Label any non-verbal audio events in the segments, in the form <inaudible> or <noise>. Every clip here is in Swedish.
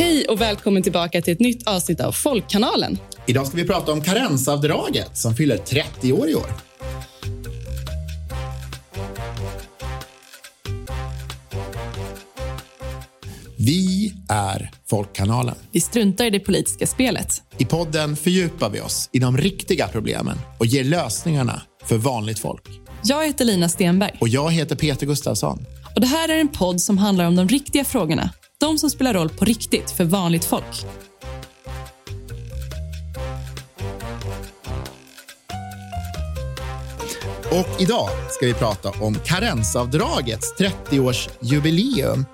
Hej och välkommen tillbaka till ett nytt avsnitt av Folkkanalen. Idag ska vi prata om karensavdraget som fyller 30 år i år. Vi är Folkkanalen. Vi struntar i det politiska spelet. I podden fördjupar vi oss i de riktiga problemen och ger lösningarna för vanligt folk. Jag heter Lina Stenberg. Och jag heter Peter Gustafsson. Och Det här är en podd som handlar om de riktiga frågorna. De som spelar roll på riktigt för vanligt folk. Och idag ska vi prata om karensavdragets 30-årsjubileum.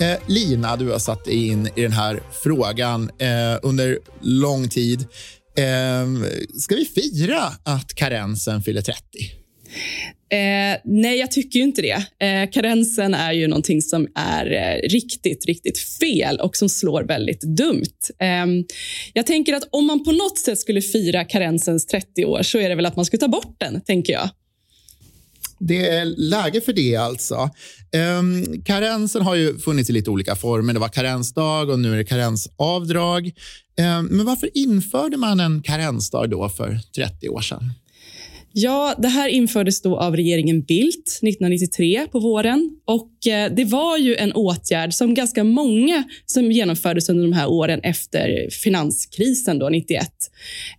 Eh, Lina, du har satt dig in i den här frågan eh, under lång tid. Eh, ska vi fira att karensen fyller 30? Eh, nej, jag tycker ju inte det. Eh, karensen är ju någonting som är eh, riktigt, riktigt fel och som slår väldigt dumt. Eh, jag tänker att om man på något sätt skulle fira karensens 30 år så är det väl att man skulle ta bort den, tänker jag. Det är läge för det alltså. Um, karensen har ju funnits i lite olika former. Det var karensdag och nu är det karensavdrag. Um, men varför införde man en karensdag då för 30 år sedan? Ja, det här infördes då av regeringen Bildt 1993 på våren. Och eh, Det var ju en åtgärd som ganska många som genomfördes under de här åren efter finanskrisen då, 91.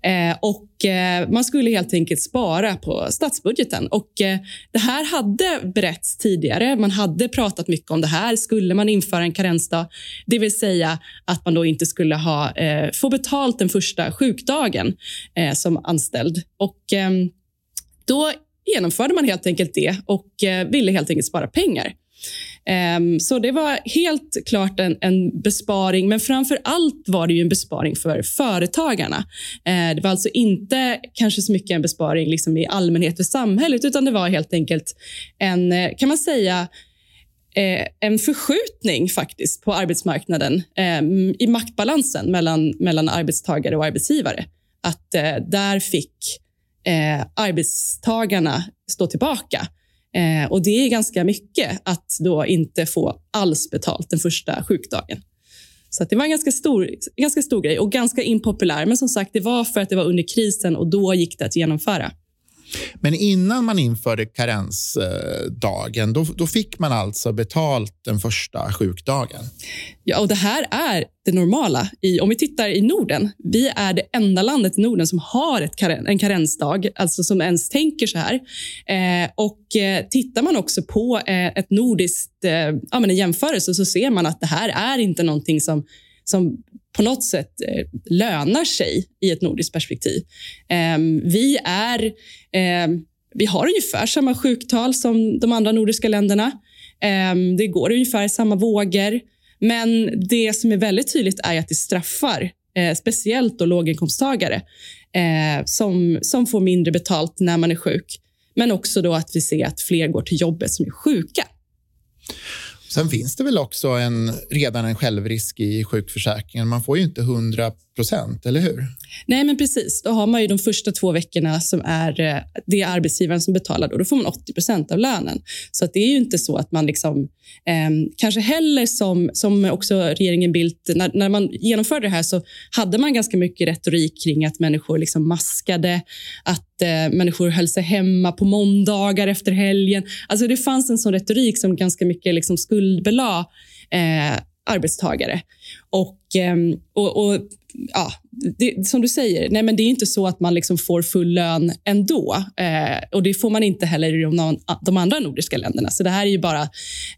Eh, och eh, Man skulle helt enkelt spara på statsbudgeten. Och Det här hade berätts tidigare. Man hade pratat mycket om det här. Skulle man införa en karensdag, det vill säga att man då inte skulle ha, få betalt den första sjukdagen som anställd. Och ehm, då genomförde man helt enkelt det och eh, ville helt enkelt spara pengar. Ehm, så det var helt klart en, en, besparing, men framför allt var det ju en besparing för företagarna. Eh, det var alltså inte kanske så mycket en besparing liksom i allmänhet för samhället, utan det var helt enkelt en, eh, kan man säga, en förskjutning faktiskt på arbetsmarknaden ehm, i maktbalansen mellan, mellan arbetstagare och arbetsgivare. Att där fick eh, arbetstagarna stå tillbaka. Eh, och Det är ganska mycket att då inte få alls betalt den första sjukdagen. Så det var en ganska stor, ganska stor grej och ganska impopulär. Men som sagt, det var för att det var under krisen och då gick det att genomföra. Men innan man införde karensdagen, då, då fick man alltså betalt den första sjukdagen. Ja, och det här är det normala. I, om vi tittar i Norden, vi är det enda landet i Norden som har ett karen, en karensdag, alltså som ens tänker så här. Eh, och eh, Tittar man också på eh, ett nordiskt, eh, ja, men en jämförelse så ser man att det här är inte någonting som som på något sätt eh, lönar sig i ett nordiskt perspektiv. Ehm, vi, är, ehm, vi har ungefär samma sjuktal som de andra nordiska länderna. Ehm, det går ungefär samma vågor. Men det som är väldigt tydligt är att det straffar eh, speciellt då låginkomsttagare eh, som, som får mindre betalt när man är sjuk. Men också då att vi ser att fler går till jobbet som är sjuka. Sen finns det väl också en, redan en självrisk i sjukförsäkringen. Man får ju inte 100 procent, eller hur? Nej, men precis. Då har man ju de första två veckorna som är eh, det är arbetsgivaren som betalar. Då, då får man 80 procent av lönen. Så att det är ju inte så att man liksom, eh, kanske heller som, som också regeringen Bildt, när, när man genomförde det här så hade man ganska mycket retorik kring att människor liksom maskade, att eh, människor höll sig hemma på måndagar efter helgen. Alltså det fanns en sån retorik som ganska mycket liksom skuldbelade eh, arbetstagare. Och, ehm, och, och ja, det, som du säger, nej men det är inte så att man liksom får full lön ändå. Eh, och Det får man inte heller i de, de, andra nordiska länderna. Så det här är ju bara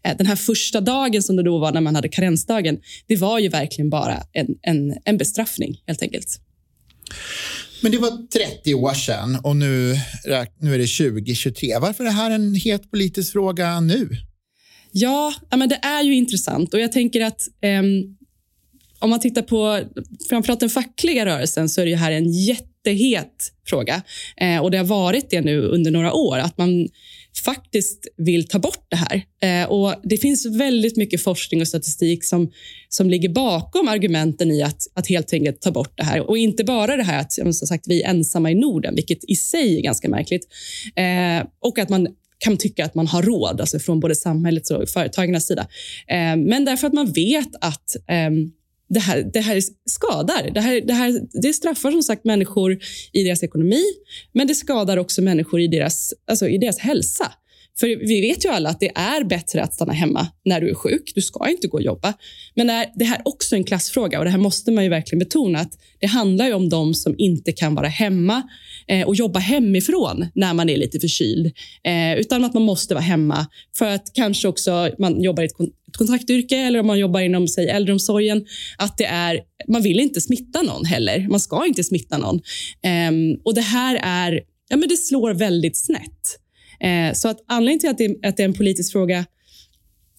eh, den här första dagen som det då var när man hade karensdagen. Det var ju verkligen bara en, en, en bestraffning helt enkelt. Men det var 30 år sedan och nu, nu är det 2023. Varför är det här en het politisk fråga nu? Ja, men det är ju intressant och jag tänker att eh, om man tittar på framförallt den fackliga rörelsen så är det här en jättehet fråga. Eh, och Det har varit det nu under några år. Att man faktiskt vill ta bort det här. Eh, och Det finns väldigt mycket forskning och statistik som, som ligger bakom argumenten i att, att helt enkelt ta bort det här. Och inte bara det här att som sagt, vi är ensamma i Norden, vilket i sig är ganska märkligt. Eh, och att man kan tycka att man har råd, alltså från både samhällets och företagarnas sida. Eh, men därför att man vet att eh, det här, det här skadar. Det, här, det, här, det straffar som sagt människor i deras ekonomi, men det skadar också människor i deras, alltså i deras hälsa. För vi vet ju alla att det är bättre att stanna hemma när du är sjuk. Du ska inte gå och jobba. Men det här är också en klassfråga och det här måste man ju verkligen betona att det handlar ju om de som inte kan vara hemma eh, och jobba hemifrån när man är lite förkyld. Eh, utan att man måste vara hemma för att kanske också man jobbar i ett kontaktyrke eller om man jobbar inom säg, äldreomsorgen. Att det är, man vill inte smitta någon heller. Man ska inte smitta någon. Um, och det här är, ja, men det slår väldigt snett. Uh, så att anledningen till att det, att det är en politisk fråga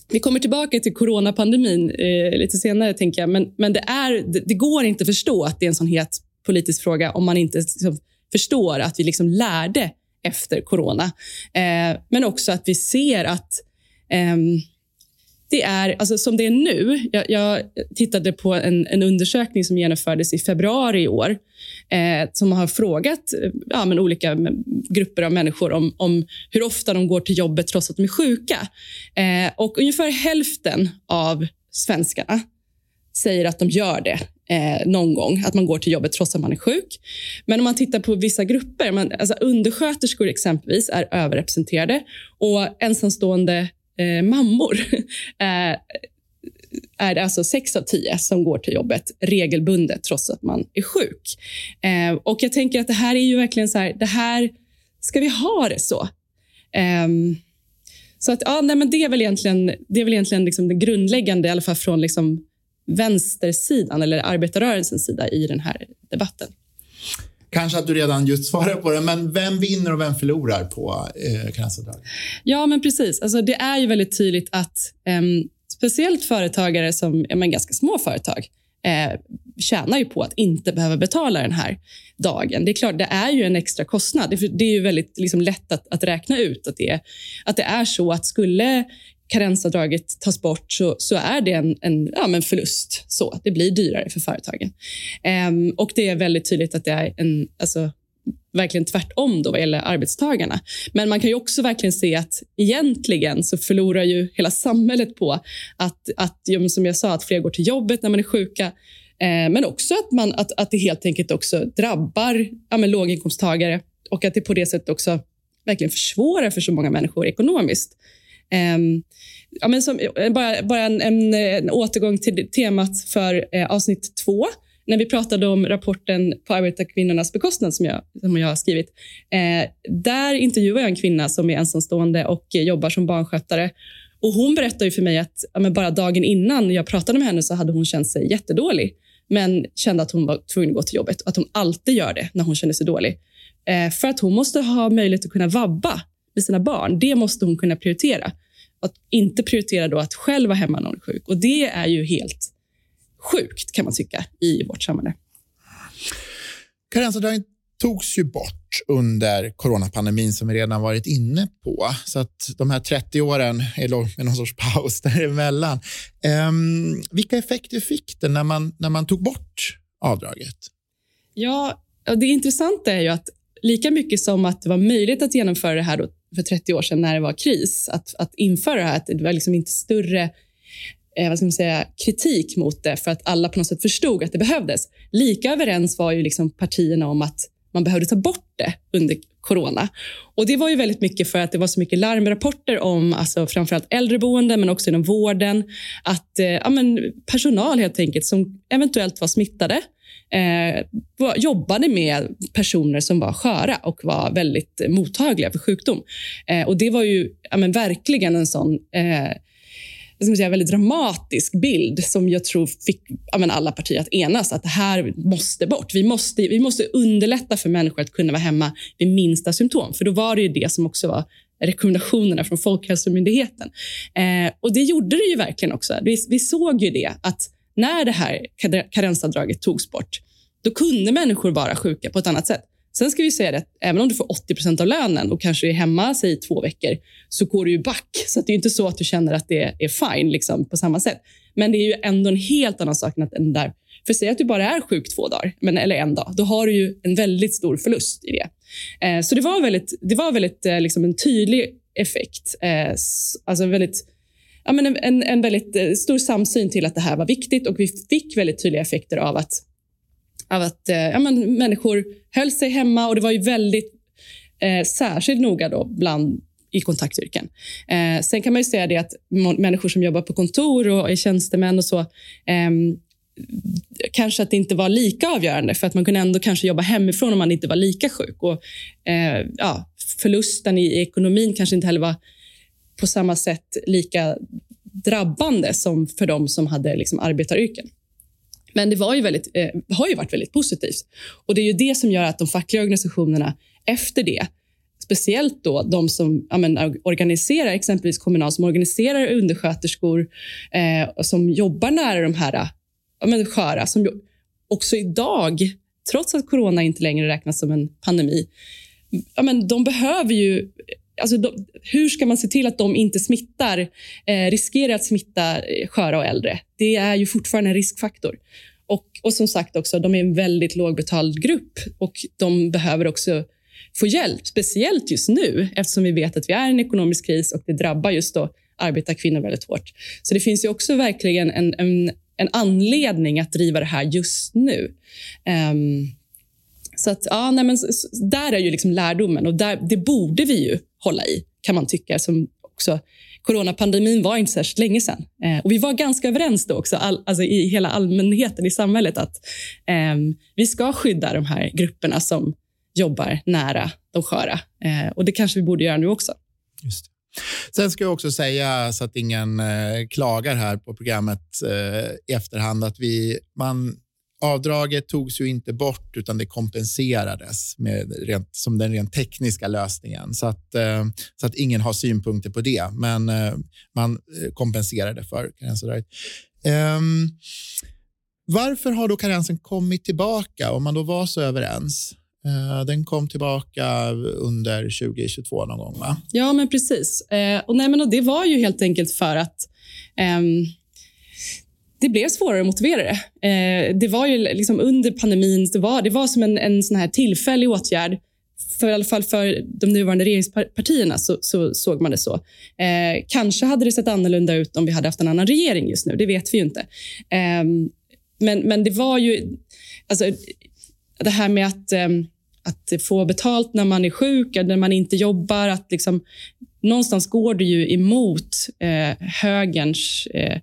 vi kommer tillbaka till coronapandemin eh, lite senare, tänker jag. Men, men det, är, det, det, går inte att förstå att det är en sån het politisk fråga om man inte liksom, förstår att vi liksom lärde efter corona. Eh, men också att vi ser att eh, det är, alltså som det är nu, jag, jag tittade på en, en, undersökning som genomfördes i februari i år, eh, som har frågat eh, ja, men olika grupper av människor om, om, hur ofta de går till jobbet trots att de är sjuka. Eh, och ungefär hälften av svenskarna säger att de gör det eh, någon gång, att man går till jobbet trots att man är sjuk. Men om man tittar på vissa grupper, man, alltså undersköterskor exempelvis är överrepresenterade och ensamstående eh, mammor eh, <laughs> är det alltså sex av tio som går till jobbet regelbundet trots att man är sjuk. Eh, och jag tänker att det här är ju verkligen så här, det här, ska vi ha det så? Eh, så att, ja, nej, men det är väl egentligen, det, är väl egentligen liksom det grundläggande, i alla fall från liksom vänstersidan eller arbetarrörelsens sida i den här debatten. Kanske att du redan just svarar på det, men vem vinner och vem förlorar på eh, karensavdrag? Ja, men precis. Alltså, det är ju väldigt tydligt att eh, speciellt företagare som är ganska små företag eh, tjänar ju på att inte behöva betala den här dagen. Det är klart, det är ju en extra kostnad. Det, det är ju väldigt liksom, lätt att, att räkna ut att det, att det är så att skulle karensavdraget tas bort så, så är det en, en ja, men förlust. Så, det blir dyrare för företagen. Ehm, och Det är väldigt tydligt att det är en, alltså, verkligen tvärtom då vad gäller arbetstagarna. Men man kan ju också verkligen se att egentligen så förlorar ju hela samhället på att, att som jag sa, att fler går till jobbet när man är sjuka. Eh, men också att, man, att, att det helt enkelt också drabbar ja, men låginkomsttagare och att det på det sättet också verkligen försvårar för så många människor ekonomiskt. Ehm, ja, men som, eh, bara bara en, en, en återgång till temat för eh, avsnitt två när vi pratade om rapporten På arbetarkvinnornas bekostnad som jag, som jag har skrivit. Eh, där intervjuade jag en kvinna som är ensamstående och jobbar som barnskötare. Och hon berättade för mig att ja, bara dagen innan jag pratade med henne så hade hon känt sig jättedålig men kände att hon var tvungen att gå till jobbet och att hon alltid gör det när hon känner sig dålig. Eh, för att hon måste ha möjlighet att kunna vabba med sina barn. Det måste hon kunna prioritera. Att inte prioritera då att själv vara hemma när hon är sjuk. Och det är ju helt sjukt kan man tycka i vårt samhälle. Karensavdragen togs ju bort under coronapandemin som vi redan varit inne på. Så att de här 30 åren är med någon sorts paus däremellan. Um, vilka effekter fick det när man, när man tog bort avdraget? Ja, det intressanta är ju att lika mycket som att det var möjligt att genomföra det här för 30 år sedan när det var kris, att, att införa det här, att det var liksom inte större eh, vad ska man säga, kritik mot det för att alla på något sätt förstod att det behövdes. Lika överens var ju liksom partierna om att man behövde ta bort det under corona. Och Det var ju väldigt mycket för att det var så mycket larmrapporter om alltså framförallt äldreboenden men också inom vården. Att eh, ja, men personal helt enkelt som eventuellt var smittade eh, jobbade med personer som var sköra och var väldigt mottagliga för sjukdom. Eh, och Det var ju ja, men verkligen en sån eh, ska säga, väldigt dramatisk bild som jag tror fick ja, men alla partier att enas att det här måste bort. Vi måste, vi måste underlätta för människor att kunna vara hemma vid minsta symptom. För då var det ju det som också var rekommendationerna från Folkhälsomyndigheten. Eh, och det gjorde det ju verkligen också. Vi, vi såg ju det att när det här karensavdraget togs bort, då kunde människor vara sjuka på ett annat sätt. Sen ska vi säga att även om du får 80 procent av lönen och kanske är hemma i två veckor så går du ju back. Så det är inte så att du känner att det är fine liksom, på samma sätt. Men det är ju ändå en helt annan sak än den där. För säg att du bara är sjuk två dagar, men, eller en dag. Då har du ju en väldigt stor förlust i det. Eh, så det var väldigt, det var väldigt eh, liksom en tydlig effekt. Eh, alltså väldigt ja, men en, en väldigt eh, stor samsyn till att det här var viktigt och vi fick väldigt tydliga effekter av att, av att eh, ja, men människor höll sig hemma och det var ju väldigt eh, särskilt noga då bland i kontaktyrken. Eh, sen kan man ju säga det att människor som jobbar på kontor och är tjänstemän och så eh, kanske att det inte var lika avgörande för att man kunde ändå kanske jobba hemifrån om man inte var lika sjuk. Och, eh, ja, förlusten i, i ekonomin kanske inte heller var på samma sätt lika drabbande som för de som hade liksom arbetaryrken. Men det var ju väldigt, eh, har ju varit väldigt positivt. Och Det är ju det som gör att de fackliga organisationerna efter det speciellt då de som ja, men, organiserar, exempelvis Kommunal, som organiserar undersköterskor eh, som jobbar nära de här ja, men, sköra, som också idag, trots att corona inte längre räknas som en pandemi, ja, men, de behöver ju Alltså de, hur ska man se till att de inte smittar, eh, riskerar att smitta eh, sköra och äldre? Det är ju fortfarande en riskfaktor. Och, och som sagt, också, de är en väldigt lågbetald grupp och de behöver också få hjälp, speciellt just nu eftersom vi vet att vi är i en ekonomisk kris och det drabbar just då arbetarkvinnor väldigt hårt. Så det finns ju också verkligen en, en, en anledning att driva det här just nu. Um, så att, ja, nej, men, där är ju liksom lärdomen och där, det borde vi ju hålla i, kan man tycka. Som också, coronapandemin var inte särskilt länge sedan. Eh, och vi var ganska överens då också, all, alltså i hela allmänheten i samhället, att eh, vi ska skydda de här grupperna som jobbar nära de sköra. Eh, och det kanske vi borde göra nu också. Just det. Sen ska jag också säga, så att ingen eh, klagar här på programmet eh, i efterhand, att vi, man, avdraget togs ju inte bort, utan det kompenserades med rent, som den rent tekniska lösningen. Så att, eh, så att ingen har synpunkter på det, men eh, man eh, kompenserade för karensavdraget. Um, ehm, varför har då karensen kommit tillbaka om man då var så överens? Den kom tillbaka under 2022 någon gång, va? Ja, men precis. Eh, och nej, men och det var ju helt enkelt för att eh, det blev svårare att motivera det. Eh, det var ju liksom under pandemin, det var, det var som en, en sån här tillfällig åtgärd. För i alla fall för de nuvarande regeringspartierna så, så såg man det så. Eh, kanske hade det sett annorlunda ut om vi hade haft en annan regering just nu. Det vet vi ju inte. Eh, men, men det var ju... Alltså, det här med att ehm, att få betalt när man är sjuk, eller när man inte jobbar. Att liksom, någonstans går det ju emot eh, högerns eh,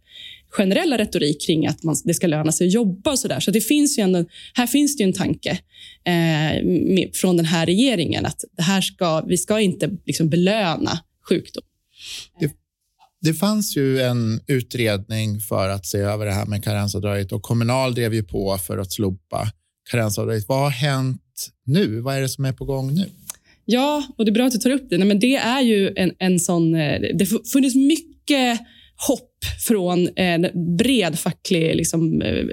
generella retorik kring att man, det ska löna sig att jobba. och så där. Så det finns ju ändå, här finns det ju en tanke eh, med, från den här regeringen att det här ska, vi ska inte liksom belöna sjukdom. Det, det fanns ju en utredning för att se över det här med karensavdraget och Kommunal drev ju på för att slopa karensavdraget. Vad har hänt nu? Vad är det som är på gång nu? Ja, och det är bra att du tar upp det. Nej, men det är ju en, en sån... Eh, det funnits mycket hopp från eh, en bred facklig liksom, eh,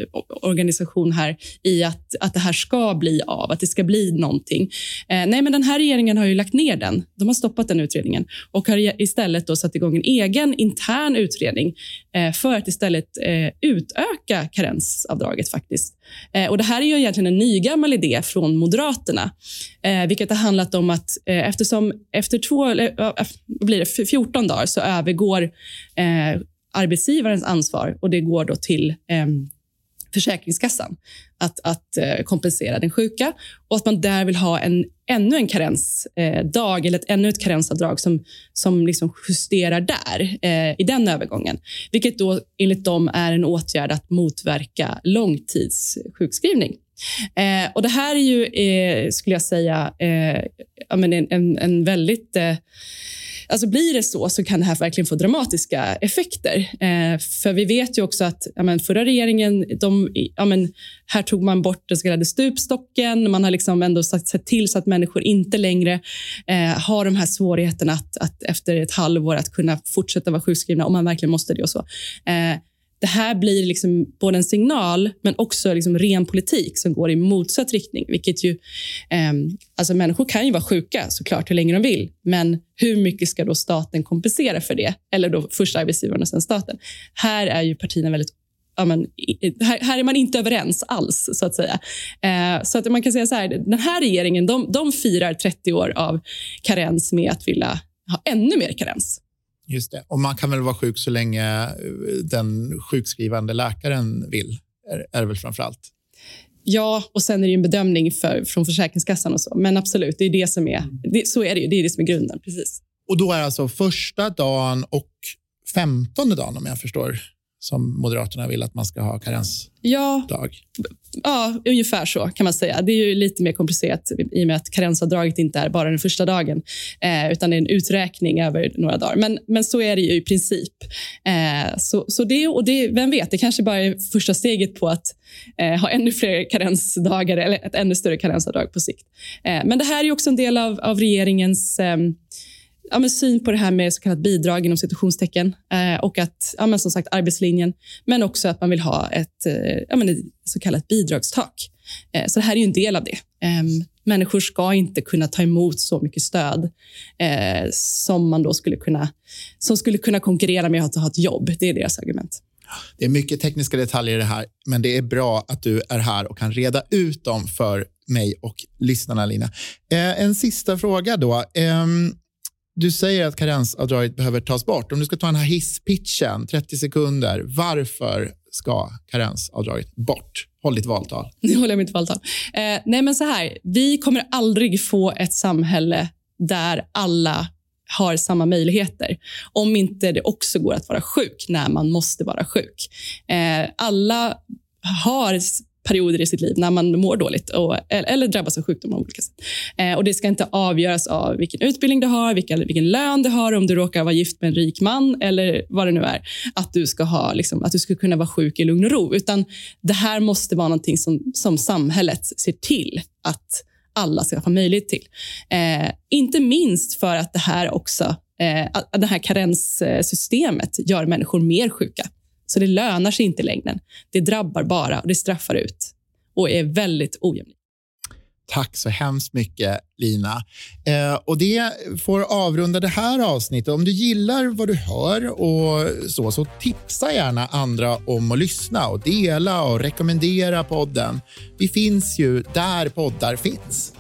organisation här i att, att det här ska bli av, att det ska bli någonting. Eh, nej, men den här regeringen har ju lagt ner den. De har stoppat den utredningen och har istället då satt igång en egen intern utredning eh, för att istället eh, utöka karensavdraget faktiskt. Eh, och det här är ju egentligen en nygammal idé från Moderaterna, eh, vilket har handlat om att eh, eftersom efter två, vad blir det, 14 dagar så övergår arbetsgivarens ansvar och det går då till eh, Försäkringskassan att, att eh, kompensera den sjuka och att man där vill ha en, ännu en karensdag eh, eller ett, ännu ett karensavdrag som, som liksom justerar där eh, i den övergången. Vilket då enligt dem är en åtgärd att motverka långtidssjukskrivning. Eh, och det här är ju, eh, skulle jag säga, eh, en, en, en väldigt eh, Alltså blir det så så kan det här verkligen få dramatiska effekter. Eh, för vi vet ju också att ja, men förra regeringen, de, ja, men här tog man bort den så kallade stupstocken. Man har liksom ändå sett till så att människor inte längre eh, har de här svårigheterna att, att efter ett halvår att kunna fortsätta vara sjukskrivna om man verkligen måste det och så. Eh, det här blir liksom både en signal men också liksom ren politik som går i motsatt riktning. Vilket ju, eh, alltså människor kan ju vara sjuka såklart hur länge de vill, men hur mycket ska då staten kompensera för det? Eller då först arbetsgivaren och sen staten. Här är ju partierna väldigt Ja, men, här, här, är man inte överens alls, så att säga. Eh, så att man kan säga så här, den här regeringen de, de firar 30 år av karens med att vilja ha ännu mer karens. Just det. Och man kan väl vara sjuk så länge eh, den sjukskrivande läkaren vill, är, är väl framför allt? Ja, och sen är det en bedömning för, från Försäkringskassan och så. Men absolut, det är det som är, det, så är det ju. Det är det som är grunden. Precis. Och då är alltså första dagen och femtonde dagen, om jag förstår som Moderaterna vill att man ska ha karensdag? Ja, ja, ungefär så kan man säga. Det är ju lite mer komplicerat i och med att karensavdraget inte är bara den första dagen, eh, utan det är en uträkning över några dagar. Men, men så är det ju i princip. Eh, så, så det, och det, vem vet, det kanske bara är första steget på att eh, ha ännu fler karensdagar eller ett ännu större karensavdrag på sikt. Eh, men det här är också en del av, av regeringens ehm, ja, men syn på det här med så kallat bidrag inom situationstecken eh, och att, ja, men som sagt arbetslinjen, men också att man vill ha ett, eh, ja, men ett så kallat bidragstak. Eh, så det här är ju en del av det. Ehm, människor ska inte kunna ta emot så mycket stöd eh, som man då skulle kunna, som skulle kunna konkurrera med att ha ett jobb. Det är deras argument. Det är mycket tekniska detaljer i det här, men det är bra att du är här och kan reda ut dem för mig och lyssnarna, Lina. Eh, en sista fråga då. Ehm, du säger att karensavdraget behöver tas bort. Om du ska ta den här hisspitchen, 30 sekunder. Varför ska karensavdraget bort? Håll ditt valtal. <laughs> Nu håller jag mitt valtal. Eh, nej, men så här. Vi kommer aldrig få ett samhälle där alla har samma möjligheter om inte det också går att vara sjuk när man måste vara sjuk. Eh, alla har perioder i sitt liv när man mår dåligt och, eller drabbas av sjukdom av olika sätt. Eh, och det ska inte avgöras av vilken utbildning du har, vilken, vilken lön du har, om du råkar vara gift med en rik man eller vad det nu är. Att du ska, ha, liksom, att du ska kunna vara sjuk i lugn och ro. Utan det här måste vara någonting som, som samhället ser till att alla ska få möjlighet till. Eh, inte minst för att det här också eh, det här karenssystemet gör människor mer sjuka. Så det lönar sig inte i längden. Det drabbar bara och det straffar ut och är väldigt ojämlikt. Tack så hemskt mycket, Lina. Eh, och Det får avrunda det här avsnittet. Om du gillar vad du hör och så, så tipsa gärna andra om att lyssna och dela och rekommendera podden. Vi finns ju där poddar finns.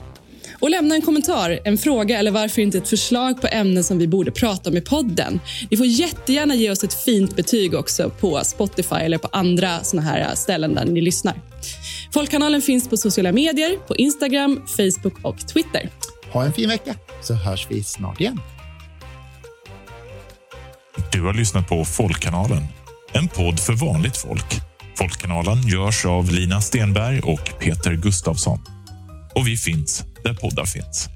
Och lämna en kommentar, en fråga eller varför inte ett förslag på ämnen som vi borde prata om i podden. Ni får jättegärna ge oss ett fint betyg också på Spotify eller på andra såna här ställen där ni lyssnar. Folkkanalen finns på sociala medier, på Instagram, Facebook och Twitter. Ha en fin vecka, så hörs vi snart igen. Du har lyssnat på Folkkanalen, en podd för vanligt folk. Folkkanalen görs av Lina Stenberg och Peter Gustavsson. Och vi finns där poddar finns.